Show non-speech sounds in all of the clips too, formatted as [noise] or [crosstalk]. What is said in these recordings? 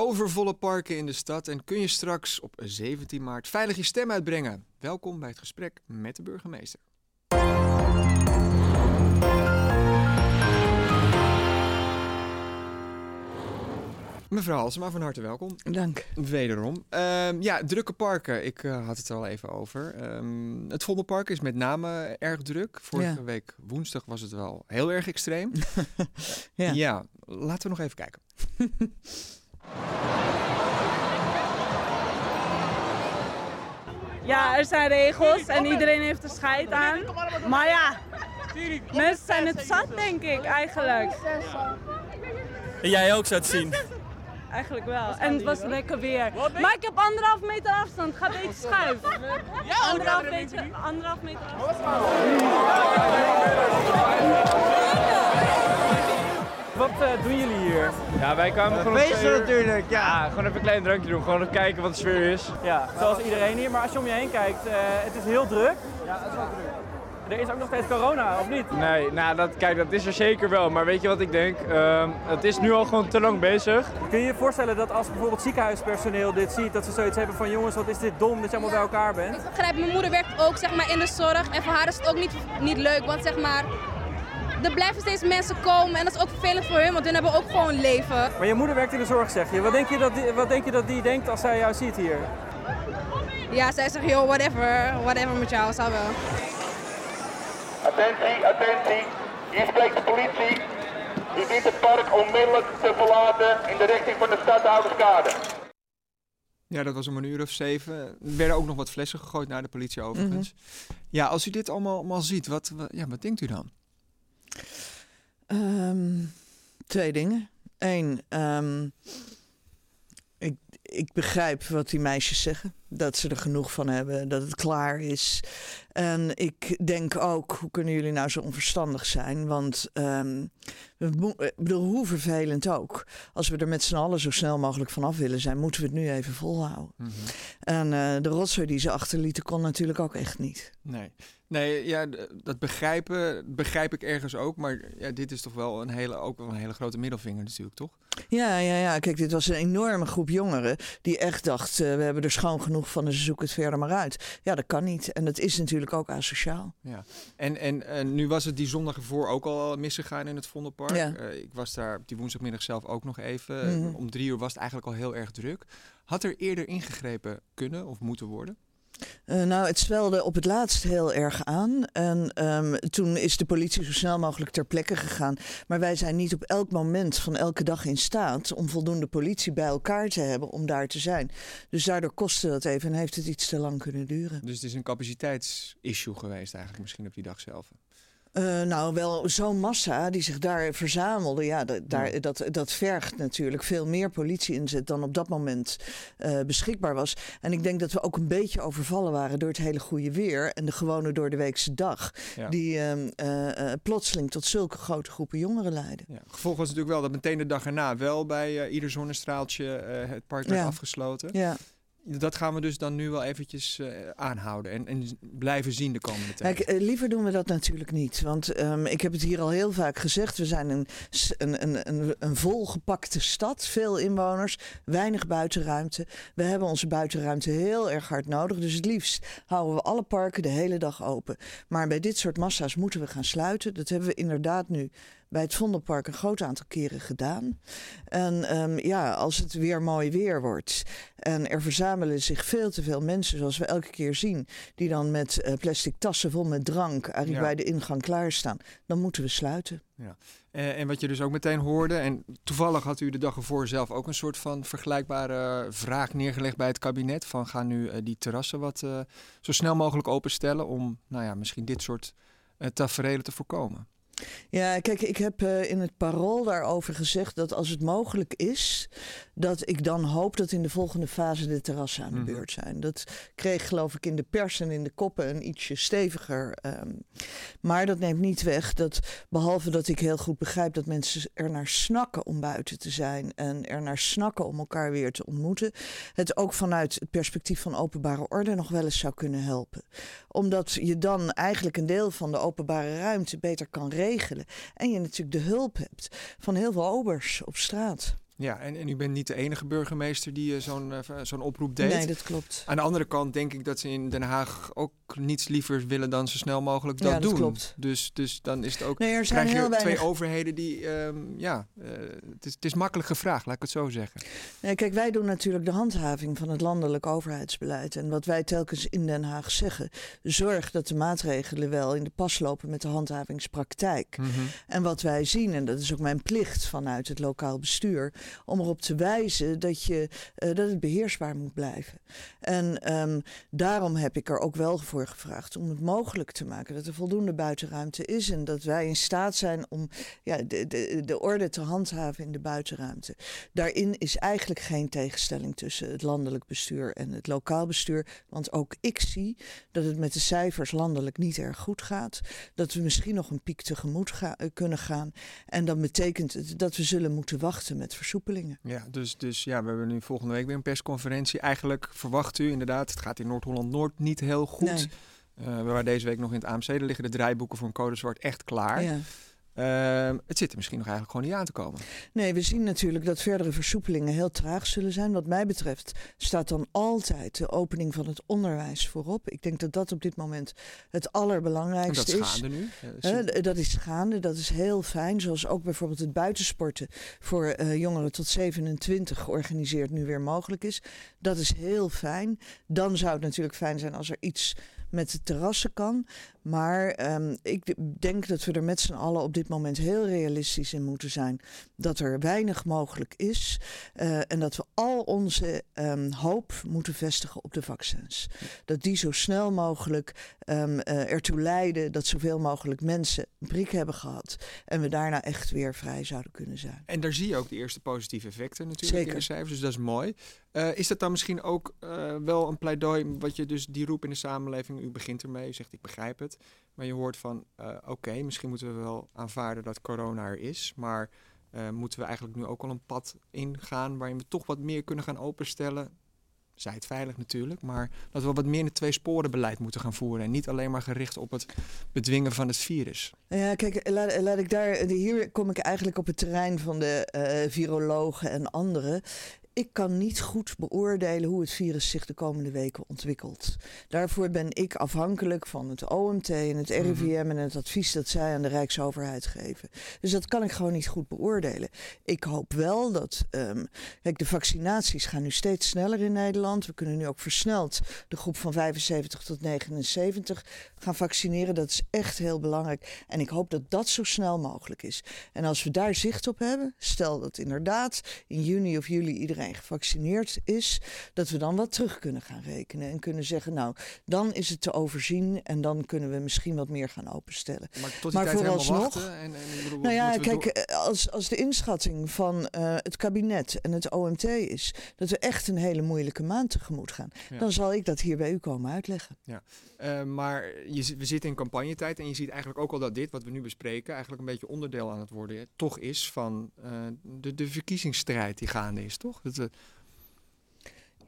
overvolle parken in de stad en kun je straks op 17 maart veilig je stem uitbrengen. Welkom bij het gesprek met de burgemeester. Mevrouw Halsema, van harte welkom. Dank. Wederom. Ehm, ja, drukke parken. Ik uh, had het er al even over. Um, het Vondelpark is met name erg druk. Vorige ja. week woensdag was het wel heel erg extreem. [laughs] ja. ja, laten we nog even kijken. [laughs] Ja, er zijn regels en iedereen heeft er scheid aan. Maar ja, mensen zijn het zat, denk ik, eigenlijk. En jij ook, zou het zien. Eigenlijk wel. En het was lekker weer. Maar ik heb anderhalf meter afstand. Ga een beetje schuiven. Ja, anderhalf meter, anderhalf meter afstand. Wat uh, doen jullie hier? Ja, wij kwamen gewoon feesten natuurlijk, ja. ja. Gewoon even een klein drankje doen, gewoon even kijken wat de sfeer is. Ja, zoals iedereen hier. Maar als je om je heen kijkt, uh, het is heel druk. Ja, het is wel druk. Er is ook nog steeds corona, of niet? Nee, nou dat, kijk, dat is er zeker wel. Maar weet je wat ik denk? Uh, het is nu al gewoon te lang bezig. Kun je je voorstellen dat als bijvoorbeeld ziekenhuispersoneel dit ziet, dat ze zoiets hebben van jongens, wat is dit dom dat je allemaal bij elkaar bent? Ik begrijp, mijn moeder werkt ook zeg maar, in de zorg en voor haar is het ook niet, niet leuk, want zeg maar, er blijven steeds mensen komen en dat is ook vervelend voor hun, want hun hebben ook gewoon leven. Maar je moeder werkt in de zorg, zeg je. Wat denk je dat die, wat denk je dat die denkt als zij jou ziet hier? Ja, zij zegt, joh, whatever, whatever met jou, zal wel. Attentie, attentie. Hier spreekt de politie. Die dient het park onmiddellijk te verlaten in de richting van de stad Ouderskade. Ja, dat was om een uur of zeven. Er werden ook nog wat flessen gegooid naar de politie overigens. Ja, als u dit allemaal, allemaal ziet, wat, wat, ja, wat denkt u dan? Um, twee dingen. Eén, um, ik, ik begrijp wat die meisjes zeggen. Dat ze er genoeg van hebben, dat het klaar is. En ik denk ook, hoe kunnen jullie nou zo onverstandig zijn? Want um, we bedoel, hoe vervelend ook. Als we er met z'n allen zo snel mogelijk vanaf willen zijn, moeten we het nu even volhouden. Mm -hmm. En uh, de rotzooi die ze achterlieten kon natuurlijk ook echt niet. Nee. Nee, ja, dat begrijpen begrijp ik ergens ook. Maar ja, dit is toch wel een hele, ook wel een hele grote middelvinger natuurlijk, toch? Ja, ja, ja. Kijk, dit was een enorme groep jongeren die echt dacht... Uh, we hebben er schoon genoeg van, dus ze zoeken het verder maar uit. Ja, dat kan niet. En dat is natuurlijk ook asociaal. Ja. En, en, en nu was het die zondag ervoor ook al misgegaan in het Vondelpark. Ja. Uh, ik was daar die woensdagmiddag zelf ook nog even. Mm -hmm. Om drie uur was het eigenlijk al heel erg druk. Had er eerder ingegrepen kunnen of moeten worden? Uh, nou, het zwelde op het laatst heel erg aan. En um, toen is de politie zo snel mogelijk ter plekke gegaan. Maar wij zijn niet op elk moment van elke dag in staat om voldoende politie bij elkaar te hebben om daar te zijn. Dus daardoor kostte dat even en heeft het iets te lang kunnen duren. Dus het is een capaciteitsissue geweest eigenlijk misschien op die dag zelf? Uh, nou, wel zo'n massa die zich daar verzamelde. Ja, dat, daar, dat, dat vergt natuurlijk veel meer politie-inzet dan op dat moment uh, beschikbaar was. En ik denk dat we ook een beetje overvallen waren door het hele goede weer en de gewone door de weekse dag. Ja. Die uh, plotseling tot zulke grote groepen jongeren leiden. Ja. Gevolg was natuurlijk wel dat meteen de dag erna wel bij ieder zonnestraaltje het park werd afgesloten. Ja. Dat gaan we dus dan nu wel eventjes uh, aanhouden en, en, blijven zien de komende tijd. Kijk, uh, liever doen we dat natuurlijk niet. Want um, ik heb het hier al heel vaak gezegd. We zijn een, een, een, een, een volgepakte stad. Veel inwoners, weinig buitenruimte. We hebben onze buitenruimte heel erg hard nodig. Dus het liefst houden we alle parken de hele dag open. Maar bij dit soort massa's moeten we gaan sluiten. Dat hebben we inderdaad nu bij het Vondelpark een groot aantal keren gedaan. En um, ja, als het weer mooi weer wordt en er verzamelen zich veel te veel mensen, zoals we elke keer zien, die dan met uh, plastic tassen vol met drank ja. bij de ingang klaarstaan, dan moeten we sluiten. Ja. Uh, en wat je dus ook meteen hoorde, en toevallig had u de dag ervoor zelf ook een soort van vergelijkbare vraag neergelegd bij het kabinet: van gaan nu uh, die terrassen wat zo snel mogelijk openstellen om, nou ja, misschien dit soort tafereelen te voorkomen. Ja, kijk, ik heb uh, in het parool daarover gezegd dat als het mogelijk is, dat ik dan hoop dat in de volgende fase de terrassen aan de beurt zijn. Dat kreeg geloof ik in de pers en in de koppen een ietsje steviger. Um, maar dat neemt niet weg dat, behalve dat ik heel goed begrijp dat mensen er naar snakken om buiten te zijn en er naar snakken om elkaar weer te ontmoeten, het ook vanuit het perspectief van openbare orde nog wel eens zou kunnen helpen. Omdat je dan eigenlijk een deel van de openbare ruimte beter kan regelen. En je natuurlijk de hulp hebt van heel veel obers op straat. Ja, en, en u bent niet de enige burgemeester die uh, zo'n uh, zo'n oproep deed. Nee, dat klopt. Aan de andere kant denk ik dat ze in Den Haag ook niets liever willen dan zo snel mogelijk dat, ja, dat doen. Klopt. Dus, dus dan is het ook. Nee, er zijn krijg je heel twee weinig... overheden die. Um, ja, uh, het, is, het is makkelijk gevraagd, laat ik het zo zeggen. Nee, kijk, wij doen natuurlijk de handhaving van het landelijk overheidsbeleid. En wat wij telkens in Den Haag zeggen, zorg dat de maatregelen wel in de pas lopen met de handhavingspraktijk. Mm -hmm. En wat wij zien, en dat is ook mijn plicht vanuit het lokaal bestuur, om erop te wijzen dat, je, uh, dat het beheersbaar moet blijven. En um, daarom heb ik er ook wel voor gevraagd om het mogelijk te maken dat er voldoende buitenruimte is en dat wij in staat zijn om ja, de, de, de orde te handhaven in de buitenruimte. Daarin is eigenlijk geen tegenstelling tussen het landelijk bestuur en het lokaal bestuur, want ook ik zie dat het met de cijfers landelijk niet erg goed gaat, dat we misschien nog een piek tegemoet ga, kunnen gaan en dan betekent dat we zullen moeten wachten met versoepelingen. Ja, dus, dus ja, we hebben nu volgende week weer een persconferentie. Eigenlijk verwacht u inderdaad, het gaat in Noord-Holland-Noord niet heel goed. Nee. Uh, we waren deze week nog in het AMC, er liggen de draaiboeken voor een code zwart echt klaar. Ja. Uh, het zit er misschien nog eigenlijk gewoon niet aan te komen. Nee, we zien natuurlijk dat verdere versoepelingen heel traag zullen zijn. Wat mij betreft staat dan altijd de opening van het onderwijs voorop. Ik denk dat dat op dit moment het allerbelangrijkste en dat is. is. gaande nu? Dat is gaande, dat is heel fijn. Zoals ook bijvoorbeeld het buitensporten voor uh, jongeren tot 27 georganiseerd nu weer mogelijk is. Dat is heel fijn. Dan zou het natuurlijk fijn zijn als er iets met de terrassen kan. Maar um, ik denk dat we er met z'n allen op dit moment heel realistisch in moeten zijn. Dat er weinig mogelijk is. Uh, en dat we al onze um, hoop moeten vestigen op de vaccins. Dat die zo snel mogelijk um, uh, ertoe leiden dat zoveel mogelijk mensen een prik hebben gehad. En we daarna echt weer vrij zouden kunnen zijn. En daar zie je ook de eerste positieve effecten natuurlijk Zeker. in de cijfers. Dus dat is mooi. Uh, is dat dan misschien ook uh, wel een pleidooi wat je dus die roep in de samenleving, u begint ermee, u zegt ik begrijp het, maar je hoort van uh, oké, misschien moeten we wel aanvaarden dat corona er is, maar moeten we eigenlijk nu ook al een pad ingaan waarin we toch wat meer kunnen gaan openstellen. Zij het veilig natuurlijk, maar dat we wat meer een twee sporen beleid moeten gaan voeren en niet alleen maar gericht op het bedwingen van het virus. Ja, kijk, laat, ik daar, hier kom ik eigenlijk op het terrein van de virologen en anderen ik kan niet goed beoordelen hoe het virus zich de komende weken ontwikkelt. Daarvoor ben ik afhankelijk van het OMT en het RIVM -hmm. en het advies dat zij aan de Rijksoverheid geven. Dus dat kan ik gewoon niet goed beoordelen. Ik hoop wel dat. Um, kijk, de vaccinaties gaan nu steeds sneller in Nederland. We kunnen nu ook versneld de groep van 75 tot 79 gaan vaccineren. Dat is echt heel belangrijk. En ik hoop dat dat zo snel mogelijk is. En als we daar zicht op hebben, stel dat inderdaad in juni of juli iedereen gevaccineerd is, dat we dan wat terug kunnen gaan rekenen en kunnen zeggen, nou, dan is het te overzien en dan kunnen we misschien wat meer gaan openstellen. Maar tot die maar tijd vooralsnog, en, en bedoel, nou ja, kijk, door- als, als de inschatting van uh, het kabinet en het OMT is dat we echt een hele moeilijke maand tegemoet gaan, Ja. dan zal ik dat hier bij u komen uitleggen. Eh, maar je, we zitten in campagnetijd en je ziet eigenlijk ook al dat dit, wat we nu bespreken, eigenlijk een beetje onderdeel aan het worden eh, toch is van eh, de, de verkiezingsstrijd die gaande is, toch? Dat,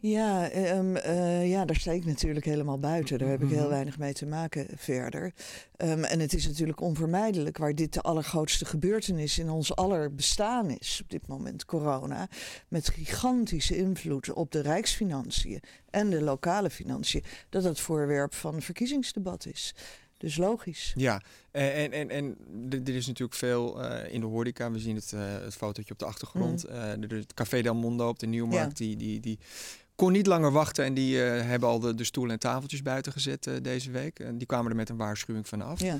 Ja, ehm, eh, ja, daar sta ik natuurlijk helemaal buiten. Daar heb ik heel Mhm. weinig mee te maken verder. Ehm, en het is natuurlijk onvermijdelijk waar dit de allergrootste gebeurtenis in ons aller bestaan is op dit moment, corona. Met gigantische invloed op de rijksfinanciën en de lokale financiën. Dat het voorwerp van verkiezingsdebat is. Dus logisch. ja, Eh, en, en, en er is natuurlijk veel eh, in de horeca. We zien het, eh, het fotootje op de achtergrond. Eh, de, het Café Del Mondo op de Nieuwmarkt, die, die, die kon niet langer wachten. En die hebben al de, de stoelen en tafeltjes buiten gezet deze week. En die kwamen er met een waarschuwing vanaf. Ja.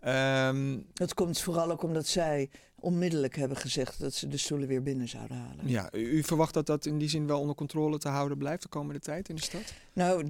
Ehm, Dat komt vooral ook omdat zij onmiddellijk hebben gezegd dat ze de stoelen weer binnen zouden halen. ja, u, u verwacht dat dat in die zin wel onder controle te houden blijft de komende tijd in de stad? Nou,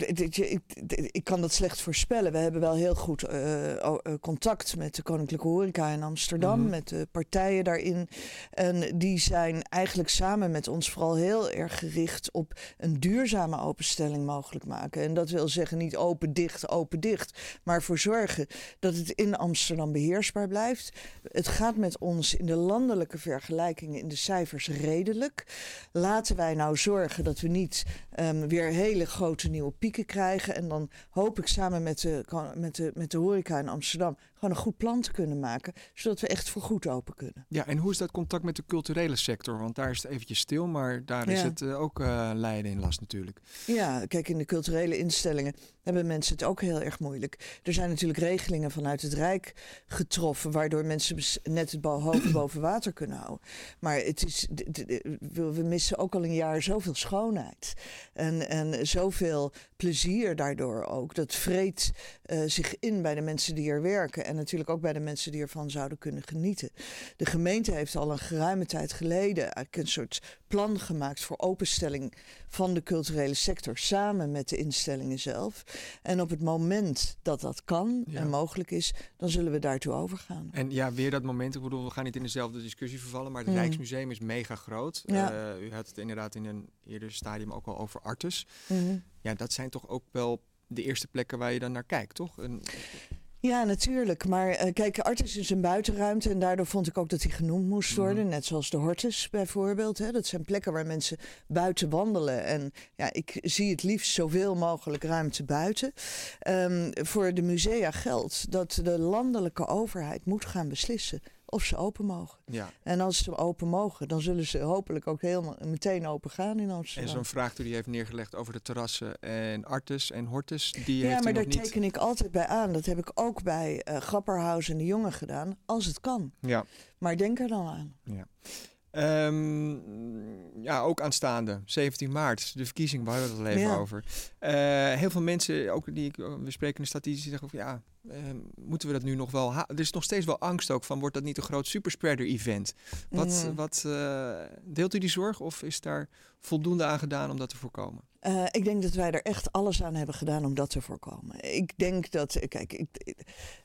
ik, kan dat slecht voorspellen. We hebben wel heel goed eh, eh, contact met de Koninklijke Horeca in Amsterdam, Mhm. met de partijen daarin. En die zijn eigenlijk samen met ons vooral heel erg gericht op een duurzame openstelling mogelijk maken. En dat wil zeggen niet open, dicht, open, dicht, maar voor zorgen dat het in Amsterdam beheersbaar blijft. Het gaat met ons in de landelijke vergelijkingen in de cijfers redelijk. Laten wij nou zorgen dat we niet ehm, weer hele grote nieuwe pieken krijgen. En dan hoop ik samen met de, met, de, met de horeca in Amsterdam gewoon een goed plan te kunnen maken, zodat we echt voor goed open kunnen. Ja, en hoe is dat contact met de culturele sector? Want daar is het eventjes stil, maar daar is het eh, ook eh lijden in last natuurlijk. Ja, kijk, in de culturele instellingen hebben mensen het ook heel erg moeilijk. Er zijn natuurlijk regelingen vanuit het Rijk getroffen, waardoor mensen net het hoofd [clears throat] boven water kunnen houden. Maar het is, we missen ook al een jaar zoveel schoonheid. En, en zoveel plezier daardoor ook. Dat vreet eh, zich in bij de mensen die er werken. En natuurlijk ook bij de mensen die ervan zouden kunnen genieten. De gemeente heeft al een geruime tijd geleden eigenlijk een soort plan gemaakt voor openstelling van de culturele sector samen met de instellingen zelf. En op het moment dat dat kan Ja. en mogelijk is, dan zullen we daartoe overgaan. En ja, weer dat moment. Ik bedoel, we gaan niet in dezelfde discussie vervallen, maar het Mm. Rijksmuseum is mega groot. Ja. Eh, u had het inderdaad in een eerder stadium ook al over Artus. Mhm. Ja, dat zijn toch ook wel de eerste plekken waar je dan naar kijkt, toch? En, Ja, natuurlijk. Maar eh, kijk, Artis is een buitenruimte en daardoor vond ik ook dat die genoemd moest worden. Net zoals de Hortus bijvoorbeeld. Hè. Dat zijn plekken waar mensen buiten wandelen. En ja, ik zie het liefst zoveel mogelijk ruimte buiten. Ehm, voor de musea geldt dat de landelijke overheid moet gaan beslissen of ze open mogen. ja. En als ze open mogen, dan zullen ze hopelijk ook helemaal meteen open gaan in En Amsterdam. zo'n vraag die hij heeft neergelegd over de terrassen en Artus en Hortus, die Ja, heeft maar daar niet. teken ik altijd bij aan. Dat heb ik ook bij eh Grapperhaus en de Jongen gedaan, als het kan. Ja. Maar denk er dan aan. Ehm, ja, ook aanstaande, 17 maart, de verkiezing, waar we het al even Ja. over. Eh, heel veel mensen, ook die ik, we spreken in de die zeggen van ja, ehm, moeten we dat nu nog wel Er is nog steeds wel angst ook van, wordt dat niet een groot superspreader event? Wat, wat eh, deelt u die zorg of is daar voldoende aan gedaan om dat te voorkomen? Eh, ik denk dat wij er echt alles aan hebben gedaan om dat te voorkomen. Ik denk dat, eh, kijk, ik,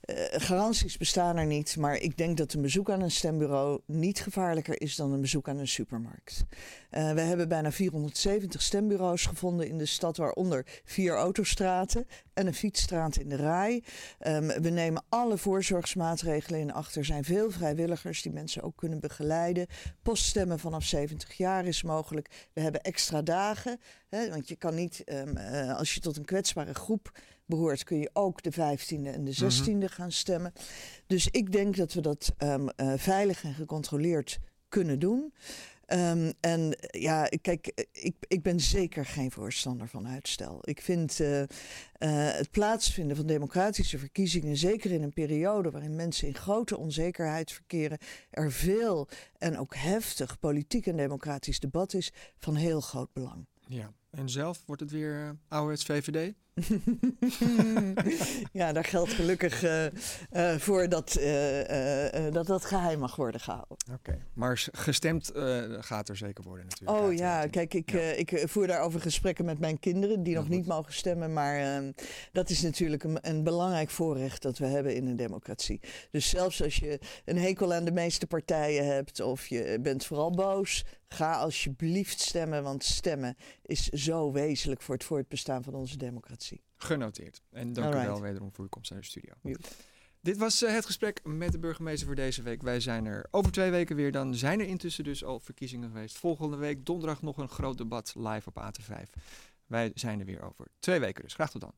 eh, garanties bestaan er niet, maar ik denk dat een bezoek aan een stembureau niet gevaarlijker is dan een bezoek aan een supermarkt. We hebben bijna 470 stembureaus gevonden in de stad, waaronder vier autostraten en een fietsstraat in de Rai. Ehm, we nemen alle voorzorgsmaatregelen in acht. Er zijn veel vrijwilligers die mensen ook kunnen begeleiden. Poststemmen vanaf 70 jaar is mogelijk. We hebben extra dagen. Hè, je kan niet, ehm, eh, als je tot een kwetsbare groep behoort, kun je ook de 15e en de 16e gaan stemmen. Dus ik denk dat we dat ehm, eh, veilig en gecontroleerd kunnen doen. Ehm, en eh, ja, kijk, ik, ik ben zeker geen voorstander van uitstel. Ik vind het plaatsvinden van democratische verkiezingen, zeker in een periode waarin mensen in grote onzekerheid verkeren, er veel en ook heftig politiek en democratisch debat is, van heel groot belang. Ja. En zelf wordt het weer uh, ouderwets VVD? [laughs] ja, daar geldt gelukkig uh, uh, voor dat, dat dat geheim mag worden gehouden. Oké, okay. maar gestemd gaat er zeker worden natuurlijk. Oh ja, kijk, ik, ja. ik voer daarover gesprekken met mijn kinderen die nog niet mogen stemmen. Maar ehm, dat is natuurlijk een, een, belangrijk voorrecht dat we hebben in een democratie. Dus zelfs als je een hekel aan de meeste partijen hebt of je bent vooral boos, Ga alsjeblieft stemmen, want stemmen is zo wezenlijk voor het voortbestaan van onze democratie. Genoteerd. En dank u wel wederom voor uw komst naar de studio. Dit was eh, het gesprek met de burgemeester voor deze week. Wij zijn er over twee weken weer. Dan zijn er intussen dus al verkiezingen geweest. Volgende week donderdag nog een groot debat live op AT5. Wij zijn er weer over twee weken dus. Graag tot dan.